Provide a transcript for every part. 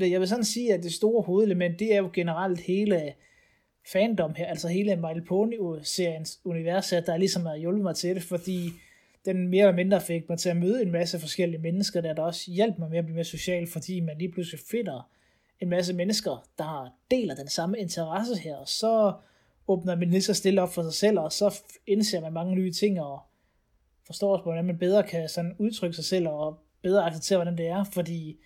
Jeg vil sådan sige, at det store hovedelement, det er jo generelt hele fandom her, altså hele My Little Pony-seriens univers, der ligesom har hjulpet mig til det, fordi den mere eller mindre fik mig til at møde en masse forskellige mennesker, der, der også hjalp mig med at blive mere social, fordi man lige pludselig finder en masse mennesker, der deler den samme interesse her, og så åbner man lige så stille op for sig selv, og så indser man mange nye ting, og forstår også, hvordan man bedre kan sådan udtrykke sig selv, og bedre acceptere, hvordan det er, fordi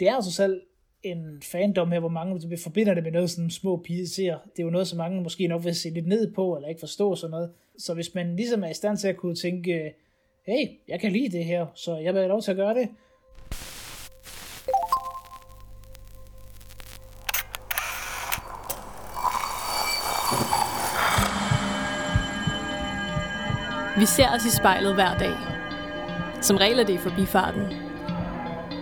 det er jo så selv en fandom her, hvor mange forbinder det med noget sådan små piger ser. Det er jo noget, som mange måske nok vil se lidt ned på, eller ikke forstå sådan noget. Så hvis man ligesom er i stand til at kunne tænke, hey, jeg kan lide det her, så jeg vil have lov til at gøre det, Vi ser os i spejlet hver dag. Som regel er det i forbifarten.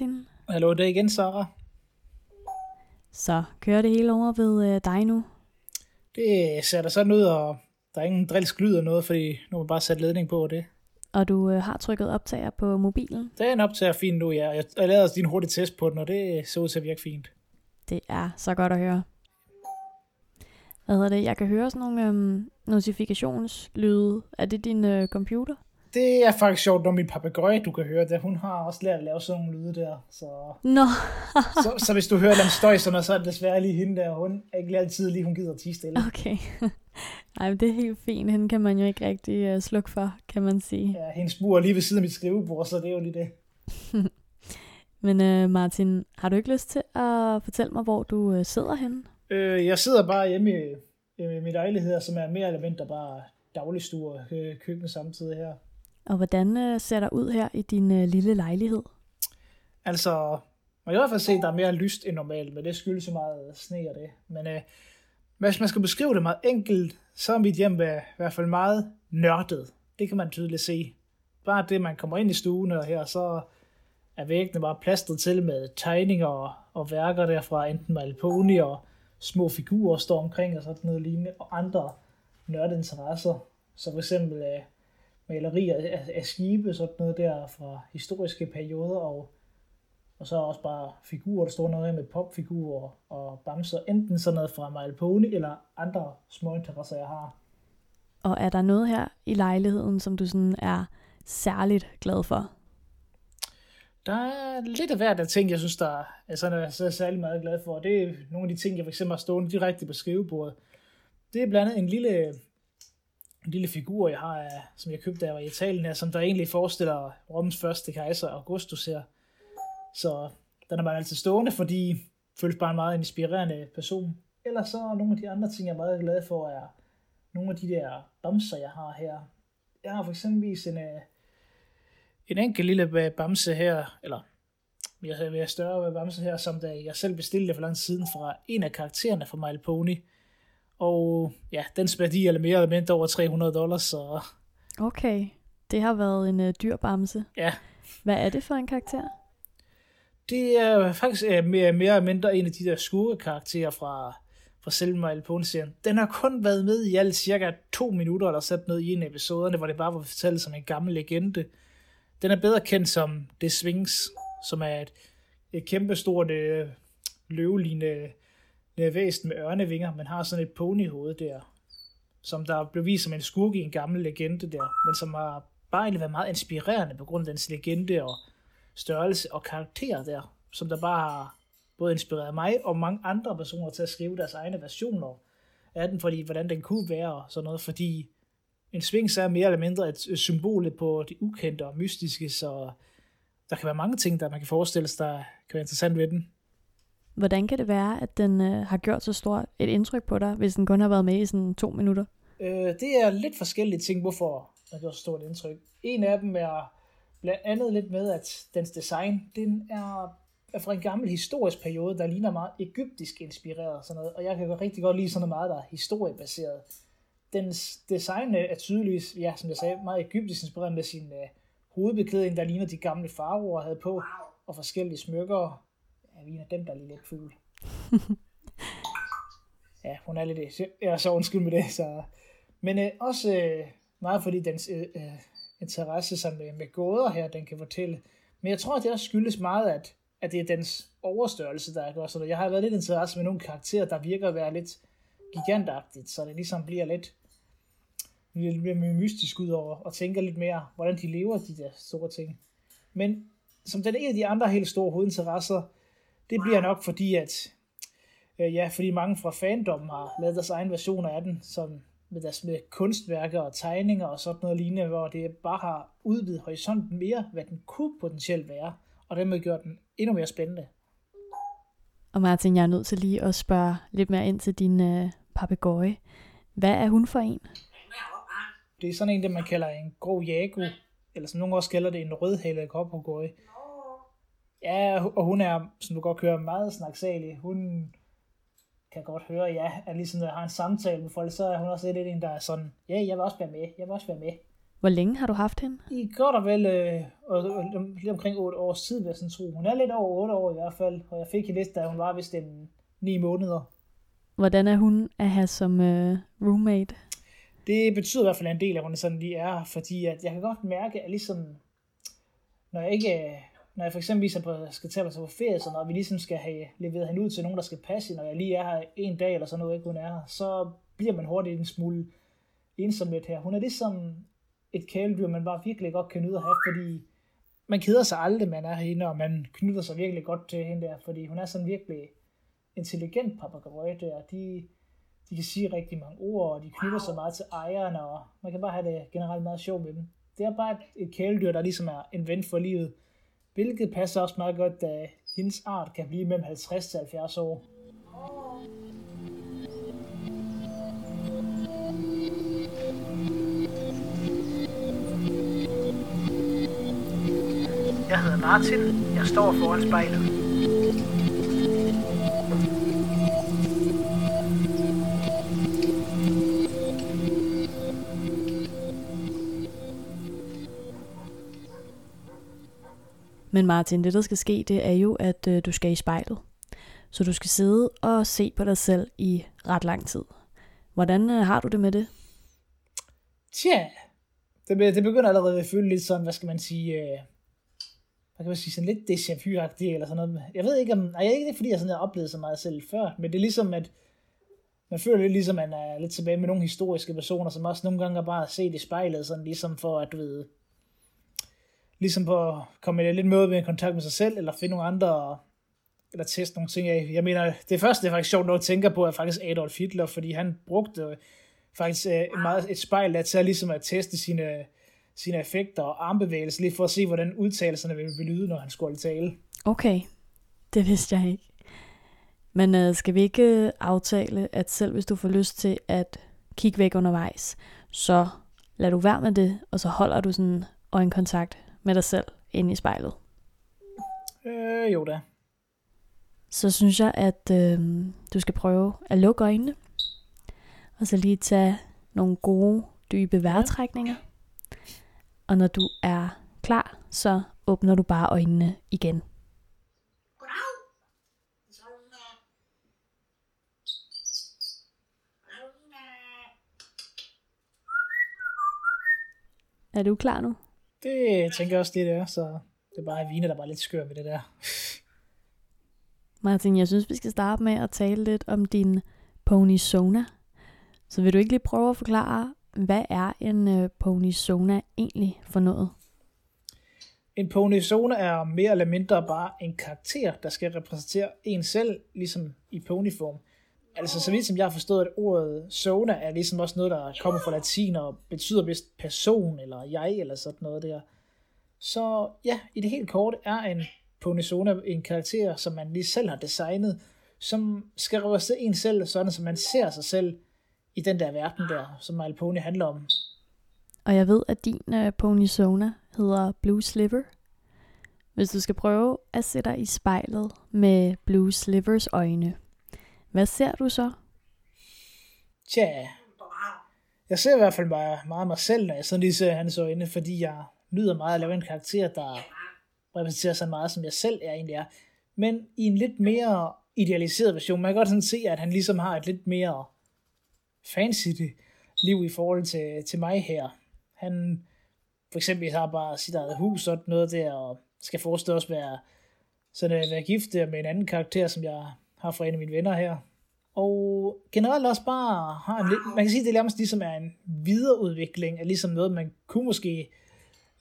Martin. Hallo, det er igen Sara. Så kører det hele over ved øh, dig nu? Det ser da sådan ud, og der er ingen drilsk lyd eller noget, fordi nu har man bare sat ledning på det. Og du øh, har trykket optager på mobilen? Det er en optager fint nu, ja. Jeg, jeg lavede også din hurtige test på den, og det så ud til at virke fint. Det er så godt at høre. Hvad hedder det? Jeg kan høre sådan nogle øhm, notifikationslyde. Er det din øh, computer? Det er faktisk sjovt, når min papegøje, du kan høre det. Hun har også lært at lave sådan nogle lyde der. Så, Nå. så, så, hvis du hører den støj, sådan, så er det desværre lige hende der. Hun er ikke altid lige, hun gider at tige stille. Okay. Ej, men det er helt fint. Hende kan man jo ikke rigtig uh, slukke for, kan man sige. Ja, hendes bur er lige ved siden af mit skrivebord, så det er jo lige det. men uh, Martin, har du ikke lyst til at fortælle mig, hvor du uh, sidder henne? Øh, jeg sidder bare hjemme i, i min lejlighed, som er mere eller mindre bare dagligstue og køkken samtidig her. Og hvordan øh, ser der ud her i din øh, lille lejlighed? Altså, man kan i hvert fald se, at der er mere lyst end normalt, men det skyldes så meget øh, sne og det. Men øh, hvis man skal beskrive det meget enkelt, så er mit hjem i hvert fald meget nørdet. Det kan man tydeligt se. Bare det, man kommer ind i stuen og her, så er væggene bare plastret til med tegninger og, og værker derfra, enten Malponi og små figurer står omkring og sådan noget lignende, og andre nørdinteresser. Så for eksempel øh, malerier af, af skibe, sådan noget der fra historiske perioder, og, og så også bare figurer, der står noget med popfigurer og bamser, enten sådan noget fra My Pony, eller andre små interesser, jeg har. Og er der noget her i lejligheden, som du sådan er særligt glad for? Der er lidt af hvert af ting, jeg synes, der er, sådan, er så særlig meget glad for. Det er nogle af de ting, jeg fx har stående direkte på skrivebordet. Det er blandt andet en lille en lille figur, jeg har, øh, som jeg købte, da jeg var i Italien, her, som der egentlig forestiller Roms første kejser, Augustus her. Så den er man altid stående, fordi føles bare en meget inspirerende person. Ellers så nogle af de andre ting, jeg er meget glad for, er nogle af de der bamser, jeg har her. Jeg har for eksempel en, øh, en enkelt lille øh, bamse her, eller jeg har været større bamse her, som da jeg selv bestilte for lang siden fra en af karaktererne fra My Pony. Og ja, dens værdi er mere eller mindre over 300 dollars, så... Okay, det har været en uh, dyr bamse. Ja. Hvad er det for en karakter? Det er faktisk uh, mere, mere eller mindre en af de der skurke-karakterer fra, fra Selma Alpone-serien. Den har kun været med i alt cirka to minutter, eller sat noget i en af episoderne, hvor det bare var fortalt som en gammel legende. Den er bedre kendt som The Sphinx, som er et, et kæmpestort uh, løvelignende væsen med ørnevinger, men har sådan et ponyhoved der, som der blev vist som en skurk i en gammel legende der, men som har bare egentlig været meget inspirerende på grund af dens legende og størrelse og karakter der, som der bare har både inspireret mig og mange andre personer til at skrive deres egne versioner af den, fordi hvordan den kunne være og sådan noget, fordi en svings er mere eller mindre et symbol på det ukendte og mystiske, så der kan være mange ting, der man kan forestille sig, der kan være interessant ved den. Hvordan kan det være, at den øh, har gjort så stort et indtryk på dig, hvis den kun har været med i sådan to minutter? Øh, det er lidt forskellige ting, hvorfor den har gjort så stort et indtryk. En af dem er blandt andet lidt med, at dens design, den er er fra en gammel historisk periode, der ligner meget egyptisk inspireret. Sådan noget. Og jeg kan rigtig godt lide sådan noget meget, der er historiebaseret. Dens design er tydeligvis, ja, som jeg sagde, meget egyptisk inspireret med sin uh, hovedbeklædning, der ligner de gamle faraoer havde på, og forskellige smykker. Ja, vi er dem, der er lidt fugl. ja, hun er lidt... Øh, jeg er så undskyld med det. Så. Men øh, også øh, meget fordi dens øh, øh interesse som, med, øh, med gåder her, den kan fortælle. Men jeg tror, at det også skyldes meget, at at det er dens overstørrelse, der gør sådan Jeg har været lidt interesseret med nogle karakterer, der virker at være lidt gigantagtigt, så det ligesom bliver lidt, lidt mere mystisk ud over, og tænker lidt mere, hvordan de lever, de der store ting. Men som den ene af de andre helt store hovedinteresser, det bliver nok fordi, at øh, ja, fordi mange fra fandom har lavet deres egen versioner af den, som med deres med kunstværker og tegninger og sådan noget lignende, hvor det bare har udvidet horisonten mere, hvad den kunne potentielt være og dermed gjort den endnu mere spændende. Og Martin, jeg er nødt til lige at spørge lidt mere ind til din øh, papegøje. Hvad er hun for en? Det er sådan en, det man kalder en grå jago, eller som nogle også kalder det en rødhalet papegøje. Ja, og hun er, som du godt kører, meget snaksalig. Hun kan godt høre, ja, at ligesom når jeg har en samtale med folk, så er hun også lidt en, der er sådan, ja, jeg vil også være med, jeg vil også være med. Hvor længe har du haft hende? I godt og vel øh, og, og, lige omkring 8 års tid, vil jeg sådan tro. Hun er lidt over 8 år i hvert fald, og jeg fik hende lidt, da hun var vist en 9 måneder. Hvordan er hun at have som øh, roommate? Det betyder i hvert fald en del af, hun sådan lige er, fordi at jeg kan godt mærke, at ligesom, når jeg ikke, når jeg for eksempel viser på, skal tage mig på ferie, så når vi ligesom skal have leveret hende ud til nogen, der skal passe, når jeg lige er her en dag eller sådan noget, ikke hun er her, så bliver man hurtigt en smule ensom lidt her. Hun er ligesom et kæledyr, man bare virkelig godt kan nyde at have, fordi man keder sig aldrig, man er herinde, og man knytter sig virkelig godt til hende der, fordi hun er sådan virkelig intelligent papagøje der. De, de kan sige rigtig mange ord, og de knytter sig meget til ejeren, og man kan bare have det generelt meget sjovt med dem. Det er bare et, et kæledyr, der ligesom er en ven for livet, hvilket passer også meget godt, da hendes art kan blive mellem 50 til 70 år. Jeg hedder Martin. Jeg står foran spejlet. Men Martin, det der skal ske, det er jo, at øh, du skal i spejlet. Så du skal sidde og se på dig selv i ret lang tid. Hvordan øh, har du det med det? Tja, det, det begynder allerede at føle lidt sådan, hvad skal man sige, øh, hvad kan man sige, sådan lidt déjà vu eller sådan noget. Jeg ved ikke om, nej, ikke det fordi jeg sådan har oplevet så meget selv før, men det er ligesom, at man føler lidt ligesom, at man er lidt tilbage med nogle historiske personer, som også nogle gange bare set i spejlet, sådan ligesom for at, du ved, ligesom på at komme lidt mere med kontakt med sig selv, eller finde nogle andre, eller teste nogle ting af. Jeg mener, det første, det er faktisk sjovt når jeg tænker på, er faktisk Adolf Hitler, fordi han brugte øh, faktisk øh, et, meget et spejl der til at, ligesom at teste sine sine effekter og armbevægelser, lige for at se, hvordan udtalelserne ville, ville lyde, når han skulle tale. Okay, det vidste jeg ikke. Men øh, skal vi ikke øh, aftale, at selv hvis du får lyst til at kigge væk undervejs, så lad du være med det, og så holder du sådan øjenkontakt med dig selv inde i spejlet? Øh, jo da. Så synes jeg, at øh, du skal prøve at lukke øjnene, og så lige tage nogle gode, dybe vejrtrækninger. Og når du er klar, så åbner du bare øjnene igen. Er du klar nu? Det tænker jeg også, det er, så det er bare Vine, der er bare lidt skør ved det der. Martin, jeg synes, vi skal starte med at tale lidt om din pony Sona. Så vil du ikke lige prøve at forklare, hvad er en øh, Ponysona egentlig for noget? En Ponysona er mere eller mindre bare en karakter, der skal repræsentere en selv, ligesom i ponyform. Altså, så vidt som jeg har forstået, at ordet sona er ligesom også noget, der kommer fra latin og betyder vist person eller jeg eller sådan noget der. Så ja, i det helt korte er en Ponysona en karakter, som man lige selv har designet, som skal repræsentere en selv, sådan som man ser sig selv i den der verden der, som My handler om. Og jeg ved, at din øh, uh, Ponysona hedder Blue Sliver. Hvis du skal prøve at sætte dig i spejlet med Blue Slivers øjne, hvad ser du så? Tja, jeg ser i hvert fald meget, meget mig selv, når jeg sådan lige ser hans øjne, fordi jeg nyder meget at lave en karakter, der repræsenterer så meget, som jeg selv er egentlig er. Men i en lidt mere idealiseret version. Man kan godt sådan se, at han ligesom har et lidt mere fancy liv i forhold til, til mig her. Han for eksempel har bare sit eget hus og noget der, og skal forestille os være, sådan at være gift med en anden karakter, som jeg har fra en af mine venner her. Og generelt også bare har en lidt, man kan sige, at det nærmest ligesom er en videreudvikling af ligesom noget, man kunne måske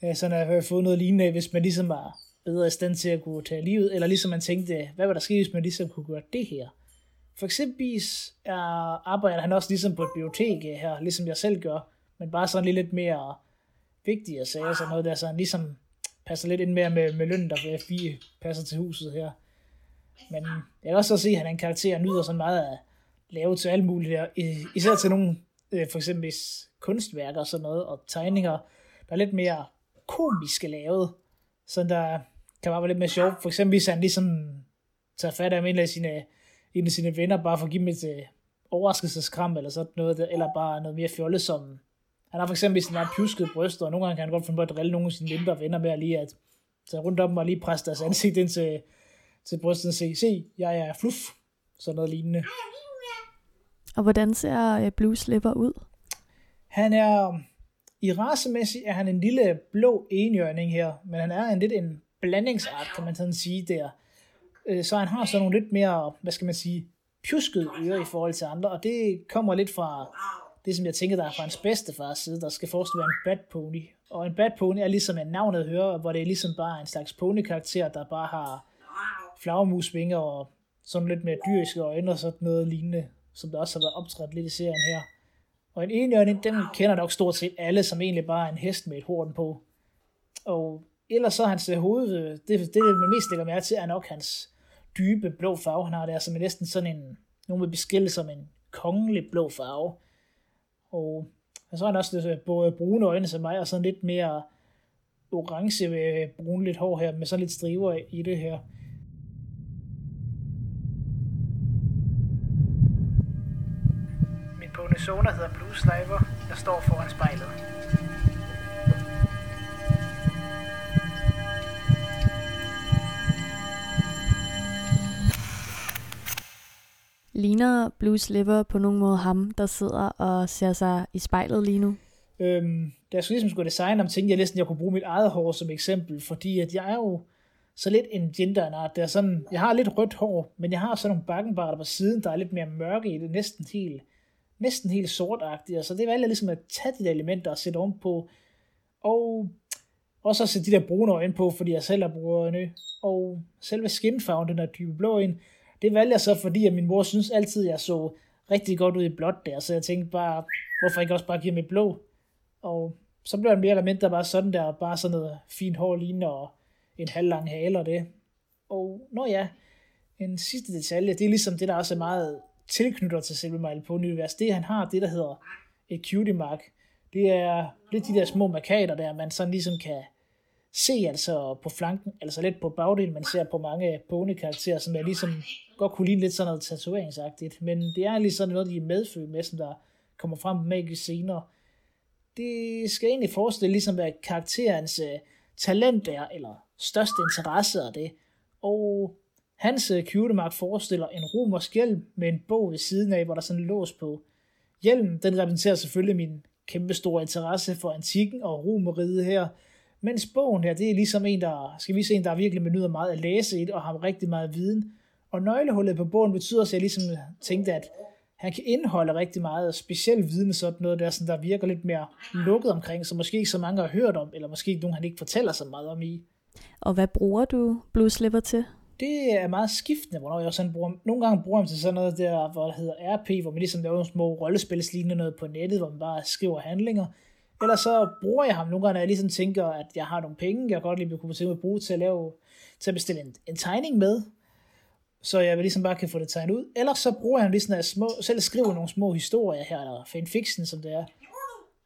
øh, sådan have fået noget lignende, hvis man ligesom var bedre i stand til at kunne tage livet, eller ligesom man tænkte, hvad var der ske, hvis man ligesom kunne gøre det her? For eksempel er, arbejder han også ligesom på et bibliotek her, ligesom jeg selv gør, men bare sådan lidt mere vigtige sager, sådan noget der, så han ligesom passer lidt ind mere med, med lønnen, der vi passer til huset her. Men jeg kan også se, at han er en karakter, nyder sådan meget at lave til alt muligt især til nogle øh, for eksempel kunstværker og sådan noget, og tegninger, der er lidt mere komiske lavet, så der kan bare være lidt mere sjovt. For eksempel hvis han ligesom tager fat af en af sine, en af sine venner, bare for at give dem et øh, overraskelseskram eller sådan noget, eller bare noget mere fjollet, som han har for eksempel sådan en pjusket bryst, og nogle gange kan han godt finde på at drille nogle af sine mindre venner med at lige at tage rundt om og lige presse deres ansigt ind til, til brystet og sige, se, jeg er fluff, sådan noget lignende. Og hvordan ser øh, Blue Slipper ud? Han er, i racemæssigt er han en lille blå enhjørning her, men han er en lidt en blandingsart, kan man sådan sige der. Øh, så han har sådan nogle lidt mere, hvad skal man sige, pjuskede ører i forhold til andre, og det kommer lidt fra det, som jeg tænker, der er fra hans bedstefars side, der skal forestille være en bad pony. Og en bad pony er ligesom en navnet hører, hvor det er ligesom bare en slags pony-karakter, der bare har flagermusvinger og sådan lidt mere dyriske øjne og sådan noget lignende, som der også har været optrædt lidt i serien her. Og en enhjørning, den kender nok stort set alle, som egentlig bare er en hest med et horn på. Og ellers så hans hoved, det, det, det man mest lægger mærke til, er nok hans dybe blå farve, han har der, som er næsten sådan en, nogen vil beskille som en kongelig blå farve. Og så har han også lidt, både brune øjne som mig, og sådan lidt mere orange med brunligt hår her, med sådan lidt striver i det her. Bonezona hedder Blue Sliver. Jeg står foran spejlet. Ligner Blue Sliver på nogen måde ham, der sidder og ser sig i spejlet lige nu? Øhm, da jeg skulle ligesom skulle designe ham, tænkte jeg næsten, at jeg kunne bruge mit eget hår som eksempel, fordi at jeg er jo så lidt en art. Det er sådan, jeg har lidt rødt hår, men jeg har sådan nogle bakkenbarter på siden, der er lidt mere mørke i det, næsten helt, næsten helt sortagtig, Så det valgte jeg ligesom at tage de der elementer og sætte på. Og også at sætte de der brune øjne på, fordi jeg selv har brune øjne. Og selve skinfarven, den der dybe blå ind, det valgte jeg så, fordi at min mor synes altid, at jeg så rigtig godt ud i blåt der, så jeg tænkte bare, hvorfor ikke også bare give mig blå? Og så blev det mere eller mindre bare sådan der, bare sådan noget fint hår lignende og en halv lang hale og det. Og når ja, en sidste detalje, det er ligesom det, der også er meget tilknytter til selve Mile Pony Univers. Det han har, det der hedder et cutie mark. Det er lidt de der små markader der, man sådan ligesom kan se altså på flanken, altså lidt på bagdelen, man ser på mange pony-karakterer, som er ligesom godt kunne ligne lidt sådan noget tatoveringsagtigt, men det er lige sådan noget, de er medfødt med, som der kommer frem magisk senere. Det skal egentlig forestille ligesom, hvad karakterens uh, talent er, eller største interesse er det. Og hans øh, uh, cutemark forestiller en romersk hjelm med en bog ved siden af, hvor der er sådan en lås på. Hjelmen, den repræsenterer selvfølgelig min kæmpe store interesse for antikken og romeriet her, mens bogen her, det er ligesom en, der, skal vi se, en, der virkelig benyder meget at læse i det, og har rigtig meget viden. Og nøglehullet på bogen betyder, at jeg ligesom tænkte, at han kan indeholde rigtig meget speciel viden, sådan noget der, sådan der virker lidt mere lukket omkring, så måske ikke så mange har hørt om, eller måske ikke nogen, han ikke fortæller så meget om i. Og hvad bruger du Blue til? Det er meget skiftende, hvornår jeg sådan bruger Nogle gange bruger jeg til sådan noget der, hvor det hedder RP, hvor man ligesom laver nogle små rollespilslignende noget på nettet, hvor man bare skriver handlinger. Eller så bruger jeg ham nogle gange, når jeg ligesom tænker, at jeg har nogle penge, jeg godt lige kunne tænke mig at bruge til at lave til at bestille en, en tegning med, så jeg ligesom bare kan få det tegnet ud. Eller så bruger han ligesom at små, selv skriver nogle små historier her, eller fanfiction, som det er.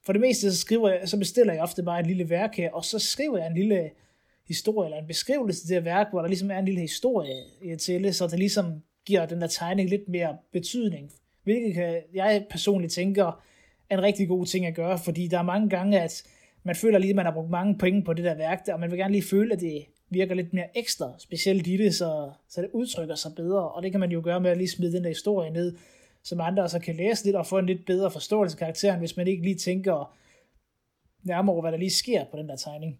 For det meste, så, skriver jeg, så bestiller jeg ofte bare et lille værk her, og så skriver jeg en lille historie, eller en beskrivelse til det værk, hvor der ligesom er en lille historie til det, så det ligesom giver den der tegning lidt mere betydning. Hvilket kan, jeg personligt tænker er en rigtig god ting at gøre, fordi der er mange gange, at man føler lige, at man har brugt mange penge på det der værk der, og man vil gerne lige føle, at det virker lidt mere ekstra, specielt i det, så, så det udtrykker sig bedre, og det kan man jo gøre med at lige smide den der historie ned, som andre så kan læse lidt og få en lidt bedre forståelse af karakteren, hvis man ikke lige tænker nærmere over, hvad der lige sker på den der tegning.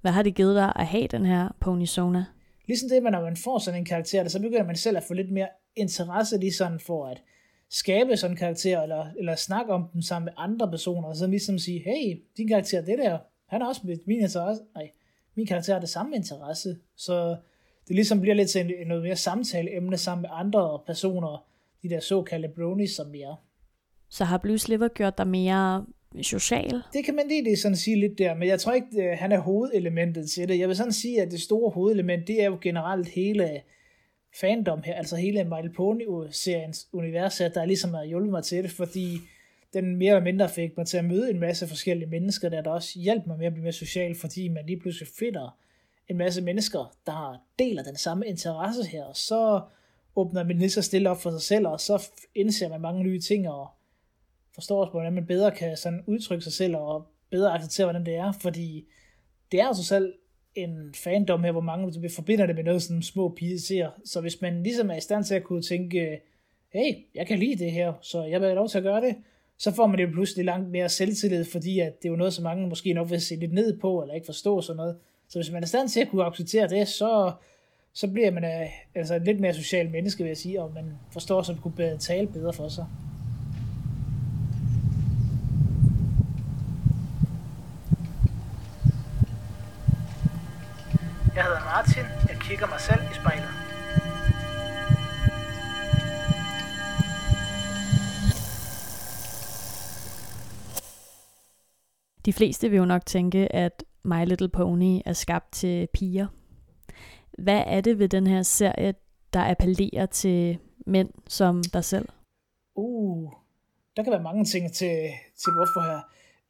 Hvad har det givet dig at have den her Pony Sona? Ligesom det, når man får sådan en karakter, så begynder man selv at få lidt mere interesse lige sådan for at skabe sådan en karakter, eller, eller snakke om den sammen med andre personer, og så ligesom sige, hey, din karakter, det der, han har også min interesse, nej, min karakter har det samme interesse, så det ligesom bliver lidt til en, noget mere samtaleemne sammen med andre personer, de der såkaldte bronies, som er. Så har Blue Sliver gjort dig mere social? Det kan man lige sådan sige lidt der, men jeg tror ikke, øh, han er hovedelementet til det. Jeg vil sådan sige, at det store hovedelement, det er jo generelt hele fandom her, altså hele My Little Pony-seriens univers, der ligesom har hjulpet mig til det, fordi den mere eller mindre fik mig til at møde en masse forskellige mennesker, der, der også hjalp mig med at blive mere social, fordi man lige pludselig finder en masse mennesker, der deler den samme interesse her, og så åbner man lige så stille op for sig selv, og så indser man mange nye ting, og forstår også, hvordan man bedre kan sådan udtrykke sig selv, og bedre acceptere, hvordan det er, fordi det er jo selv en fandom her, hvor mange forbinder det med noget sådan små piger ser. Så hvis man ligesom er i stand til at kunne tænke, hey, jeg kan lide det her, så jeg vil have lov til at gøre det, så får man det pludselig langt mere selvtillid, fordi at det er jo noget, som mange måske nok vil se lidt ned på, eller ikke forstå sådan noget. Så hvis man er i stand til at kunne acceptere det, så, så bliver man altså et lidt mere social menneske, vil jeg sige, og man forstår, så kunne tale bedre for sig. Jeg hedder Martin. Jeg kigger mig selv i spejlet. De fleste vil jo nok tænke, at My Little Pony er skabt til piger. Hvad er det ved den her serie, der appellerer til mænd som dig selv? Uh, der kan være mange ting til, til hvorfor her.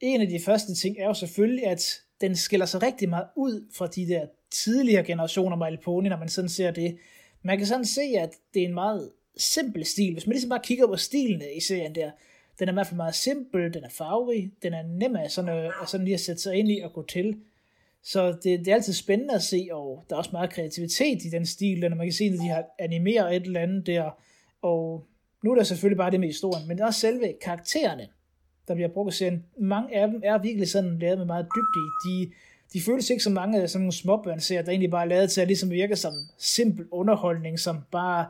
En af de første ting er jo selvfølgelig, at den skiller sig rigtig meget ud fra de der tidligere generationer med Alponi, når man sådan ser det. Man kan sådan se, at det er en meget simpel stil. Hvis man ligesom bare kigger på stilene i serien der, den er i hvert fald meget simpel, den er farverig, den er nem at sådan, øh, at, sådan lige at sætte sig ind i og gå til. Så det, det er altid spændende at se, og der er også meget kreativitet i den stil, når man kan se, at de har animeret et eller andet der, og nu er der selvfølgelig bare det med historien, men også selve karaktererne, der bliver brugt i serien. Mange af dem er virkelig sådan lavet med meget dybde De, de føles ikke som mange af sådan nogle småbørnserier, der egentlig bare er lavet til at ligesom virke som simpel underholdning, som bare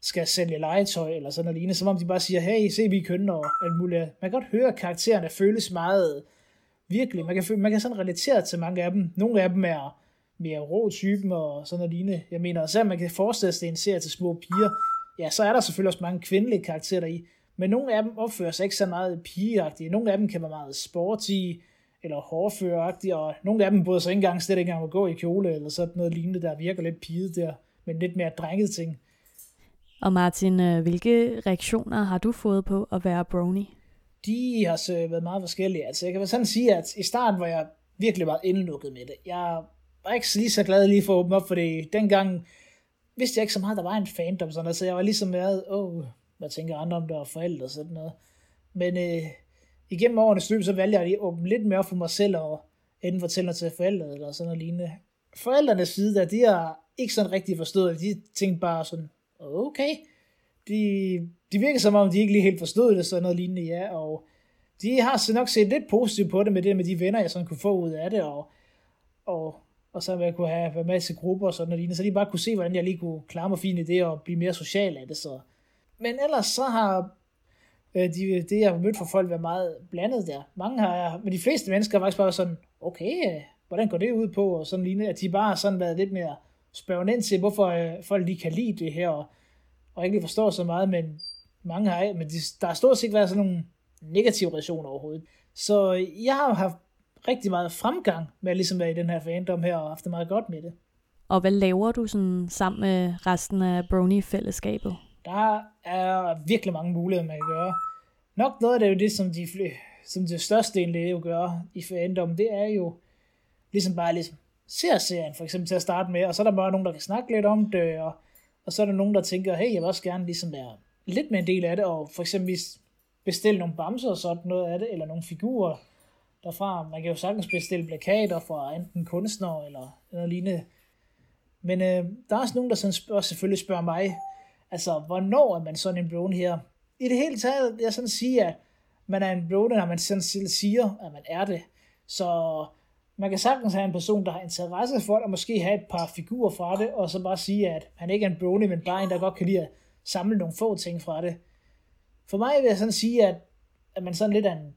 skal sælge legetøj eller sådan noget lignende, som om de bare siger, hey, se vi kønner og alt muligt. Man kan godt høre, at karaktererne føles meget virkelig. Man kan, man kan sådan relatere til mange af dem. Nogle af dem er mere rå typen og sådan noget lignende. Jeg mener, selvom man kan forestille sig en serie til små piger, ja, så er der selvfølgelig også mange kvindelige karakterer i. Men nogle af dem opfører sig ikke så meget pigeagtige. Nogle af dem kan være meget sportige eller hårdføreragtige, og nogle af dem bryder sig ikke engang slet ikke engang at gå i kjole eller sådan noget lignende, der virker lidt piget der, men lidt mere drenget ting. Og Martin, øh, hvilke reaktioner har du fået på at være brony? De har så været meget forskellige. Altså, jeg kan sådan sige, at i starten var jeg virkelig meget indlukket med det. Jeg var ikke lige så glad lige for at åbne op, for det. dengang vidste jeg ikke så meget, der var en fandom, sådan, så jeg var ligesom været, åh, oh, hvad tænker andre om det, og forældre og sådan noget. Men øh, igennem årenes løb, så valgte jeg at åbne lidt mere for mig selv, og enten fortælle noget til forældre, eller sådan noget lignende. Forældrenes side, der, de har ikke sådan rigtig forstået det. De tænkte bare sådan, okay. De, de virker som om, de ikke lige helt forstod det, sådan noget lignende, ja, og de har så nok set lidt positivt på det med det med de venner, jeg sådan kunne få ud af det, og, og, og så jeg kunne have en masse grupper og sådan noget lignende, så de bare kunne se, hvordan jeg lige kunne klare mig fint i det, og blive mere social af det, så. Men ellers så har øh, de, det, jeg har mødt for folk, været meget blandet der. Mange har jeg, men de fleste mennesker har faktisk bare sådan, okay, hvordan går det ud på, og sådan lignende, at de bare har sådan været lidt mere spørgende ind til, hvorfor øh, folk lige kan lide det her, og, og ikke forstår så meget, men mange har men de, der har stort set været sådan nogle negative reaktioner overhovedet. Så jeg har haft rigtig meget fremgang med at ligesom være i den her fandom her, og haft det meget godt med det. Og hvad laver du sådan sammen med resten af Brony-fællesskabet? Der er virkelig mange muligheder, man kan gøre. Nok noget af det er jo det, som de, som det største egentlig jo gør i fandom, det er jo ligesom bare ligesom ser serien for eksempel til at starte med, og så er der bare nogen, der kan snakke lidt om det, og, og så er der nogen, der tænker, hey, jeg vil også gerne ligesom være lidt med en del af det, og for eksempel bestille nogle bamser og sådan noget af det, eller nogle figurer derfra. Man kan jo sagtens bestille plakater fra enten kunstnere eller eller lignende. Men øh, der er også nogen, der sådan spørger, selvfølgelig spørger mig, altså, hvornår er man sådan en brone her? I det hele taget, jeg sådan sige, at man er en brone, når man sådan siger, at man er det. Så man kan sagtens have en person, der har interesse for det, og måske have et par figurer fra det, og så bare sige, at han ikke er en brony, men bare en, der godt kan lide at samle nogle få ting fra det. For mig vil jeg sådan sige, at, at man sådan lidt er en,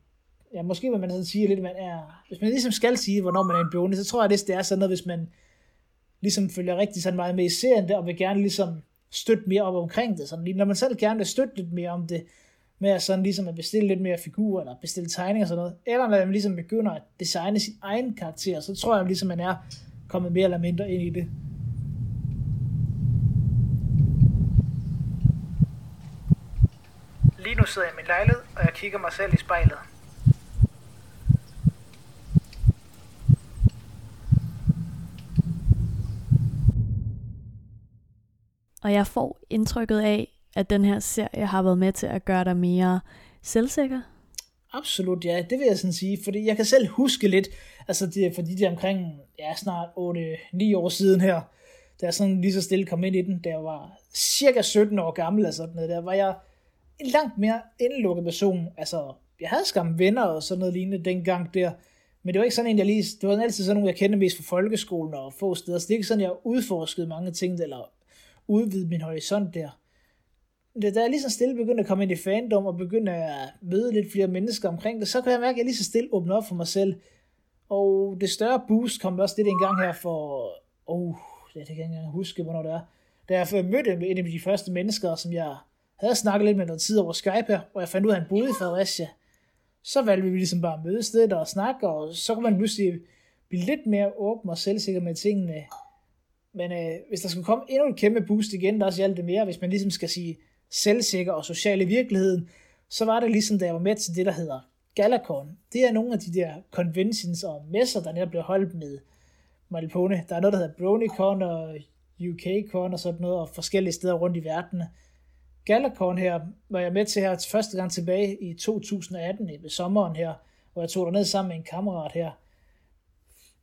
ja, måske vil man sådan sige lidt, at man er, hvis man ligesom skal sige, hvornår man er en brony, så tror jeg, at det er sådan noget, hvis man ligesom følger rigtig sådan meget med i serien der, og vil gerne ligesom støtte mere op omkring det. Sådan, når man selv gerne vil støtte lidt mere om det, med at sådan ligesom at bestille lidt mere figurer, eller bestille tegninger og sådan noget, eller når man ligesom begynder at designe sin egen karakter, så tror jeg ligesom, man er kommet mere eller mindre ind i det. Lige nu sidder jeg i min lejlighed, og jeg kigger mig selv i spejlet. Og jeg får indtrykket af, at den her serie har været med til at gøre dig mere selvsikker? Absolut, ja. Det vil jeg sådan sige, fordi jeg kan selv huske lidt, altså det, fordi det er omkring, ja, snart 8-9 år siden her, da jeg sådan lige så stille kom ind i den, da jeg var cirka 17 år gammel, og sådan noget, der var jeg en langt mere indlukket person. Altså, jeg havde skam venner og sådan noget lignende dengang der, men det var ikke sådan en, jeg lige, det var altid sådan nogle, jeg kendte mest fra folkeskolen og få steder, så det er ikke sådan, jeg udforskede mange ting, eller udvide min horisont der da jeg lige så stille begyndte at komme ind i fandom og begyndte at møde lidt flere mennesker omkring det, så kan jeg mærke, at jeg lige så stille åbne op for mig selv. Og det større boost kom også lidt en gang her for, oh, det kan jeg ikke engang huske, hvornår det er. Da jeg mødte en af de første mennesker, som jeg havde snakket lidt med noget tid over Skype her, og jeg fandt ud af, at han boede i Fredericia, så valgte vi ligesom bare at mødes lidt og snakke, og så kunne man pludselig blive lidt mere åben og selvsikker med tingene. Men øh, hvis der skulle komme endnu en kæmpe boost igen, der også hjalp det mere, hvis man ligesom skal sige, selvsikker og social i virkeligheden, så var det ligesom, da jeg var med til det, der hedder Galacon. Det er nogle af de der conventions og messer, der netop bliver holdt med Malpone. Der er noget, der hedder BronyCon og UKCon og sådan noget, og forskellige steder rundt i verden. Galacon her var jeg med til her første gang tilbage i 2018 i sommeren her, hvor jeg tog ned sammen med en kammerat her.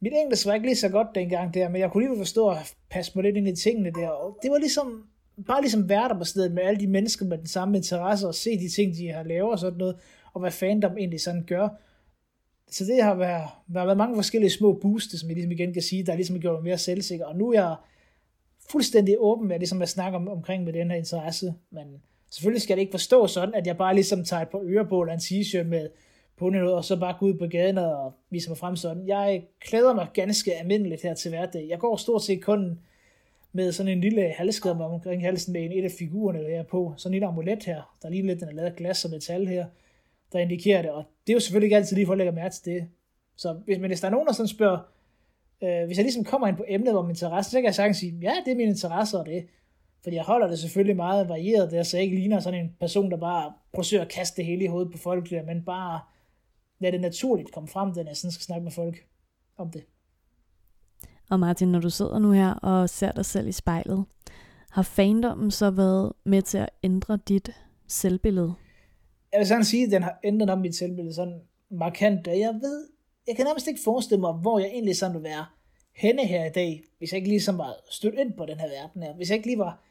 Mit engelsk var ikke lige så godt dengang der, men jeg kunne lige forstå at passe mig lidt ind i tingene der, og det var ligesom bare ligesom være der på stedet med alle de mennesker med den samme interesse, og se de ting, de har lavet og sådan noget, og hvad fandom egentlig sådan gør. Så det har været, der har været mange forskellige små booster, som jeg ligesom igen kan sige, der ligesom gjort mig mere selvsikker, og nu er jeg fuldstændig åben med ligesom at snakke om, omkring med den her interesse, men selvfølgelig skal det ikke forstå sådan, at jeg bare ligesom tager et par ørebål og en t-shirt med på noget, og så bare gå ud på gaden og vise mig frem sådan. Jeg klæder mig ganske almindeligt her til hverdag. Jeg går stort set kun med sådan en lille halskæde omkring halsen med en et af figurerne, der er på. Sådan en lille amulet her, der lige lidt, den er lavet af glas og metal her, der indikerer det. Og det er jo selvfølgelig ikke altid lige for at lægge mærke til det. Så hvis, men hvis der er nogen, der sådan spørger, øh, hvis jeg ligesom kommer ind på emnet om interesse, så kan jeg sagtens sige, ja, det er min interesse og det. Fordi jeg holder det selvfølgelig meget varieret der, så altså jeg ikke ligner sådan en person, der bare forsøger at kaste det hele i hovedet på folk, der, men bare lad det naturligt komme frem, når jeg sådan skal snakke med folk om det. Og Martin, når du sidder nu her og ser dig selv i spejlet, har fandommen så været med til at ændre dit selvbillede? Jeg vil sådan sige, at den har ændret om mit selvbillede sådan markant. Jeg ved, jeg kan nærmest ikke forestille mig, hvor jeg egentlig sådan vil være henne her i dag, hvis jeg ikke ligesom var stødt ind på den her verden her. Hvis jeg ikke lige var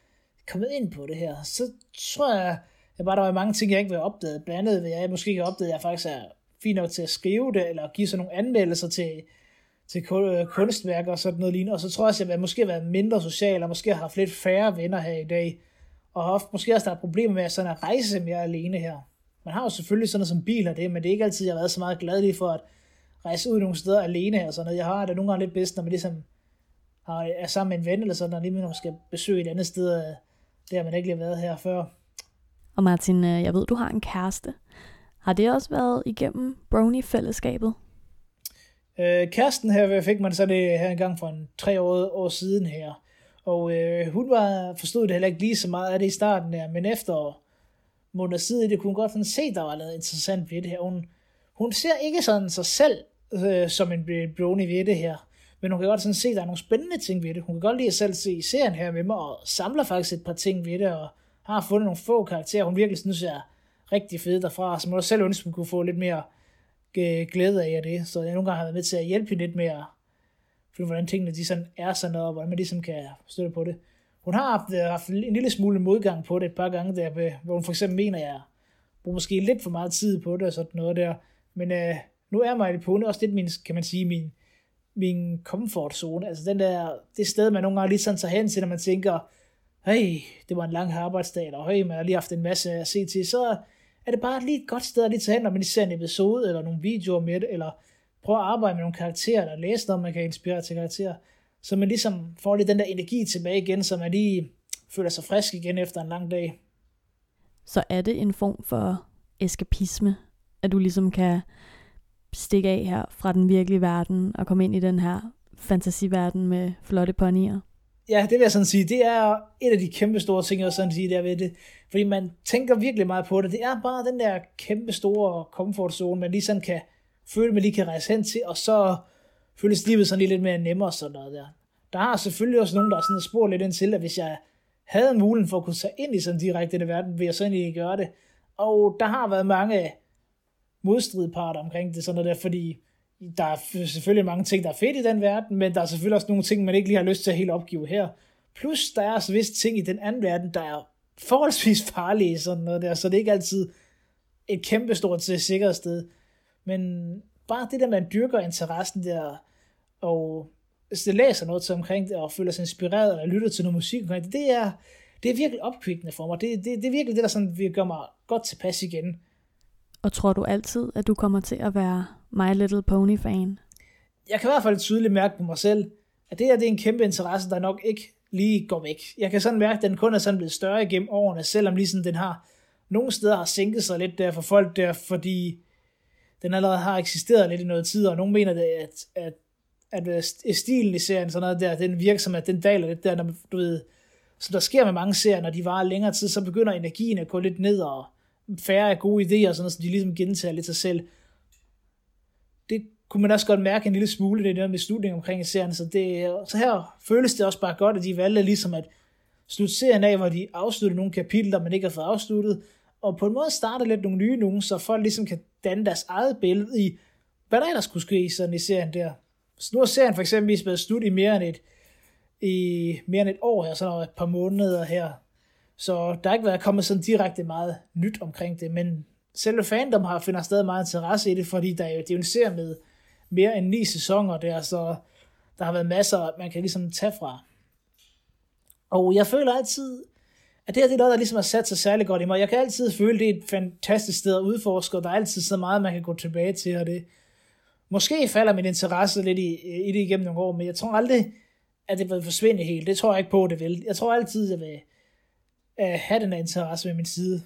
kommet ind på det her, så tror jeg, at bare der var mange ting, jeg ikke vil opdage. Blandt andet vil jeg måske ikke opdage, at jeg faktisk er fint nok til at skrive det, eller give sådan nogle anmeldelser til til øh, kunstværker og sådan noget lignende. Og så tror jeg også, at jeg måske har været mindre social, og måske har haft lidt færre venner her i dag. Og har haft, måske også der er problemer med at, sådan at rejse mere alene her. Man har jo selvfølgelig sådan noget som bil og det, men det er ikke altid, jeg har været så meget glad for at rejse ud nogle steder alene her. Sådan noget. Jeg har det nogle gange lidt bedst, når man ligesom har, er sammen med en ven eller sådan, og lige når man skal besøge et andet sted, øh, der man ikke lige har været her før. Og Martin, øh, jeg ved, du har en kæreste. Har det også været igennem Brony-fællesskabet? Øh, kæresten her fik man så det her en gang for en tre år, år siden her. Og øh, hun var, forstod det heller ikke lige så meget af det i starten der, men efter måneder siden, det kunne hun godt sådan se, der var noget interessant ved det her. Hun, hun ser ikke sådan sig selv øh, som en brony ved det her, men hun kan godt sådan se, at der er nogle spændende ting ved det. Hun kan godt lide at selv se serien her med mig, og samler faktisk et par ting ved det, og har fundet nogle få karakterer, hun virkelig synes er rigtig fede derfra, som må også selv ønskede, at kunne få lidt mere øh, glæde af det. Så jeg nogle gange har været med til at hjælpe hende lidt med at finde, hvordan tingene de sådan er sådan noget, og hvordan man ligesom kan støtte på det. Hun har haft, øh, haft en lille smule modgang på det et par gange, der, øh, hvor hun for eksempel mener, at jeg bruger måske lidt for meget tid på det og sådan noget der. Men øh, nu er mig på også lidt min, kan man sige, min, min comfort zone. Altså den der, det sted, man nogle gange lige sådan tager hen til, når man tænker, hey, det var en lang arbejdsdag, eller hey, man har lige haft en masse at se til, så er det bare lige et godt sted at lige tage hen, når man lige ser en episode, eller nogle videoer med det, eller prøve at arbejde med nogle karakterer, eller læse noget, man kan inspirere til karakterer, så man ligesom får lidt den der energi tilbage igen, så man lige føler sig frisk igen efter en lang dag. Så er det en form for eskapisme, at du ligesom kan stikke af her fra den virkelige verden og komme ind i den her fantasiverden med flotte ponyer? Ja, det vil jeg sådan sige, det er et af de kæmpe store ting, jeg sådan sige, der ved det. Fordi man tænker virkelig meget på det. Det er bare den der kæmpe store comfort zone, man lige sådan kan føle, man lige kan rejse hen til, og så føles livet sådan lidt mere nemmere og sådan noget der. Der har selvfølgelig også nogen, der har sådan spurgt lidt ind til, at hvis jeg havde muligheden for at kunne tage ind i sådan direkte den verden, vil jeg så egentlig gøre det. Og der har været mange modstridparter omkring det, sådan noget der, fordi der er selvfølgelig mange ting, der er fedt i den verden, men der er selvfølgelig også nogle ting, man ikke lige har lyst til at helt opgive her. Plus, der er også vist ting i den anden verden, der er forholdsvis farlige, sådan noget der, så det er ikke altid et kæmpestort sted. Men bare det der, man dyrker interessen der, og det læser noget til omkring det, og føler sig inspireret, eller lytter til noget musik omkring det, det er, det er virkelig opkvikkende for mig. Det, det, det er virkelig det, der sådan, vil gøre mig godt tilpas igen. Og tror du altid, at du kommer til at være My Little Pony-fan? Jeg kan i hvert fald tydeligt mærke på mig selv, at det her det er en kæmpe interesse, der nok ikke lige går væk. Jeg kan sådan mærke, at den kun er sådan blevet større igennem årene, selvom ligesom den har nogle steder har sænket sig lidt der for folk der, fordi den allerede har eksisteret lidt i noget tid, og nogen mener, det, at, at, at stilen i serien, sådan noget der, den virker som, at den daler lidt der, når du ved, som der sker med mange serier, når de varer længere tid, så begynder energien at gå lidt ned, og færre gode idéer, sådan, så de ligesom gentager lidt sig selv. Kunne man også godt mærke en lille smule, det der med slutningen omkring serien, så, det, så her føles det også bare godt, at de valgte ligesom at slutte serien af, hvor de afslutter nogle kapitler, man ikke har fået afsluttet, og på en måde starter lidt nogle nye nogen, så folk ligesom kan danne deres eget billede i, hvad der ellers kunne ske i sådan i serien der. Så nu har serien for eksempel været slut i mere end et, i mere end et år her, så et par måneder her. Så der har ikke været kommet sådan direkte meget nyt omkring det, men selve fandom har finder stadig meget interesse i det, fordi der er jo, det er jo en serie med mere end ni sæsoner der, så der har været masser, man kan ligesom tage fra. Og jeg føler altid, at det her det er noget, der ligesom har sat sig særlig godt i mig. Jeg kan altid føle, at det er et fantastisk sted at udforske, og der er altid så meget, man kan gå tilbage til, og det måske falder min interesse lidt i, i det igennem nogle år, men jeg tror aldrig, at det vil forsvinde helt. Det tror jeg ikke på, det vil. Jeg tror altid, at jeg vil øh, have den her interesse ved min side.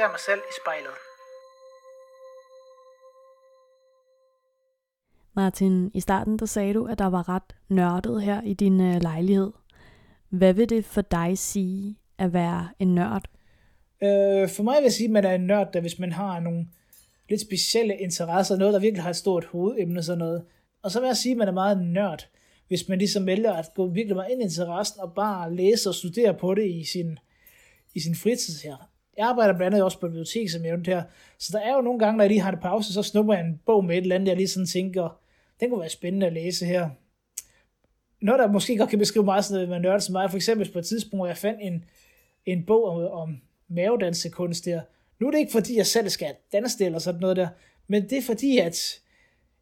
Ser mig selv i spejlet. Martin, i starten der sagde du, at der var ret nørdet her i din øh, lejlighed. Hvad vil det for dig sige at være en nørd? Øh, for mig vil jeg sige, at man er en nørd, der hvis man har nogle lidt specielle interesser, noget, der virkelig har et stort hovedemne, sådan noget. Og så vil jeg sige, at man er meget nørd, hvis man ligesom vælger at gå virkelig meget ind i interessen og bare læse og studere på det i sin, i sin fritid her. Jeg arbejder blandt andet også på bibliotek, som jeg nævnte her, så der er jo nogle gange, når jeg lige har det pause, så snupper jeg en bog med et eller andet, jeg lige sådan tænker, den kunne være spændende at læse her. Noget, der måske godt kan beskrive meget sådan noget man som mig, for eksempel på et tidspunkt, hvor jeg fandt en, en bog om, om mavedansekunst der. Nu er det ikke fordi, jeg selv skal danse det eller sådan noget der, men det er fordi, at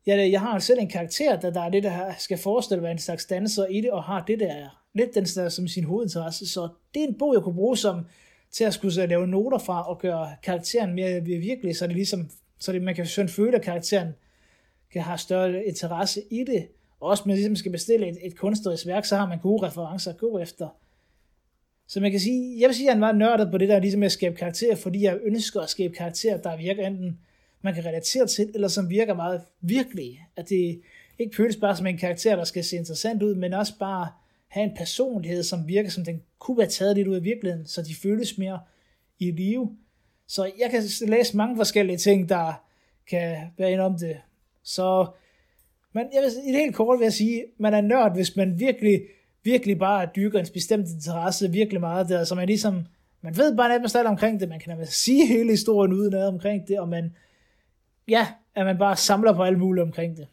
jeg, jeg har selv en karakter, der, der er det, der skal forestille være en slags danser i det, og har det der lidt den der som sin hovedinteresse. Så det er en bog, jeg kunne bruge som til at skulle lave noter fra og gøre karakteren mere virkelig, så det ligesom, så det, man kan sådan føle, at karakteren kan have større interesse i det. Og også, man ligesom skal bestille et, et kunstnerisk værk, så har man gode referencer at gå efter. Så man kan sige, jeg vil sige, at jeg er nørdet på det der, ligesom at skabe karakterer, fordi jeg ønsker at skabe karakterer, der virker enten man kan relatere til, eller som virker meget virkelige. At det ikke føles bare som en karakter, der skal se interessant ud, men også bare have en personlighed, som virker som den kunne være taget lidt ud af virkeligheden, så de føles mere i live. Så jeg kan læse mange forskellige ting, der kan være ind om det. Så men jeg vil, i det helt kort vil jeg sige, man er nørd, hvis man virkelig, virkelig bare dyrker en bestemt interesse virkelig meget der, så man ligesom, man ved bare næsten alt omkring det, man kan nærmest sige hele historien uden noget omkring det, og man, ja, at man bare samler på alt muligt omkring det.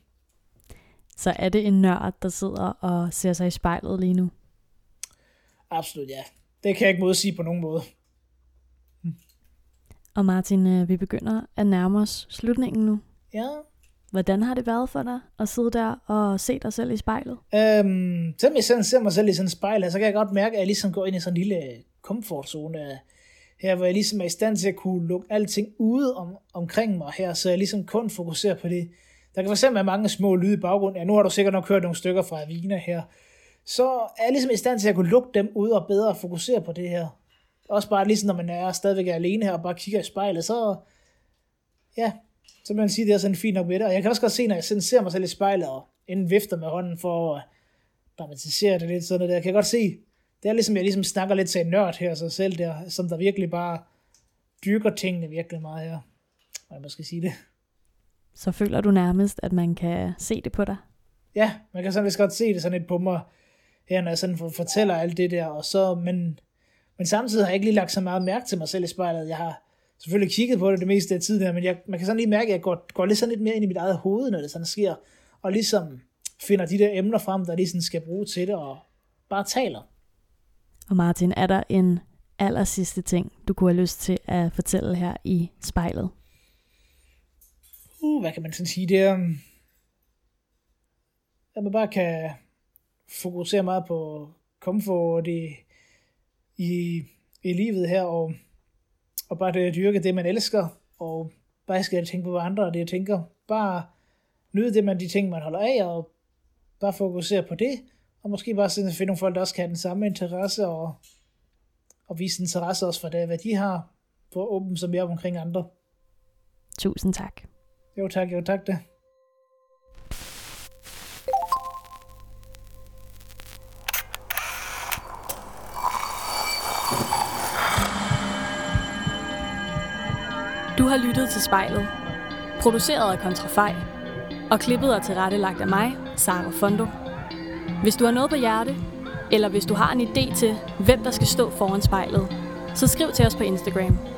Så er det en nørd, der sidder og ser sig i spejlet lige nu? Absolut, ja. Det kan jeg ikke modsige på nogen måde. Og Martin, øh, vi begynder at nærme os slutningen nu. Ja. Hvordan har det været for dig at sidde der og se dig selv i spejlet? Øhm, selvom jeg sådan ser mig selv i sådan et spejl, så kan jeg godt mærke, at jeg ligesom går ind i sådan en lille komfortzone her, hvor jeg ligesom er i stand til at kunne lukke alting ude om, omkring mig her, så jeg ligesom kun fokuserer på det. Der kan fx være mange små lyde i baggrunden. Ja, nu har du sikkert nok hørt nogle stykker fra Avina her. Så er jeg ligesom i stand til at kunne lukke dem ud og bedre fokusere på det her. Også bare ligesom når man er stadigvæk alene her og bare kigger i spejlet, så ja, så man sige, det er sådan fint nok med det. Og jeg kan også godt se, når jeg sådan ser mig selv i spejlet, og inden vifter med hånden for at dramatisere det lidt sådan der, kan jeg godt se, det er ligesom, jeg ligesom snakker lidt til en nørd her, sig selv der, som der virkelig bare dyrker tingene virkelig meget her. Hvordan man skal sige det. Så føler du nærmest, at man kan se det på dig? Ja, man kan sådan godt se det sådan lidt på mig, her når jeg sådan fortæller alt det der, og så, men, men samtidig har jeg ikke lige lagt så meget mærke til mig selv i spejlet. Jeg har selvfølgelig kigget på det det meste af tiden her, men jeg, man kan sådan lige mærke, at jeg går, går lidt sådan lidt mere ind i mit eget hoved, når det sådan sker, og ligesom finder de der emner frem, der lige sådan skal bruge til det, og bare taler. Og Martin, er der en aller sidste ting, du kunne have lyst til at fortælle her i spejlet? Uh, hvad kan man sådan sige? Det er, at man bare kan fokusere meget på komfort i, i, i livet her, og og bare det at dyrke det, man elsker, og bare skal tænke på hvad andre, og det jeg tænker. Bare nyde det, man de ting, man holder af, og bare fokusere på det, og måske bare sådan finde nogle folk, der også kan have den samme interesse, og, og vise interesse også for det, hvad de har, for at åbne sig mere omkring andre. Tusind tak. Jo tak, jo tak det. Du har lyttet til spejlet. Produceret af Kontrafej. Og klippet og tilrettelagt af mig, Sara Fondo. Hvis du har noget på hjerte, eller hvis du har en idé til, hvem der skal stå foran spejlet, så skriv til os på Instagram.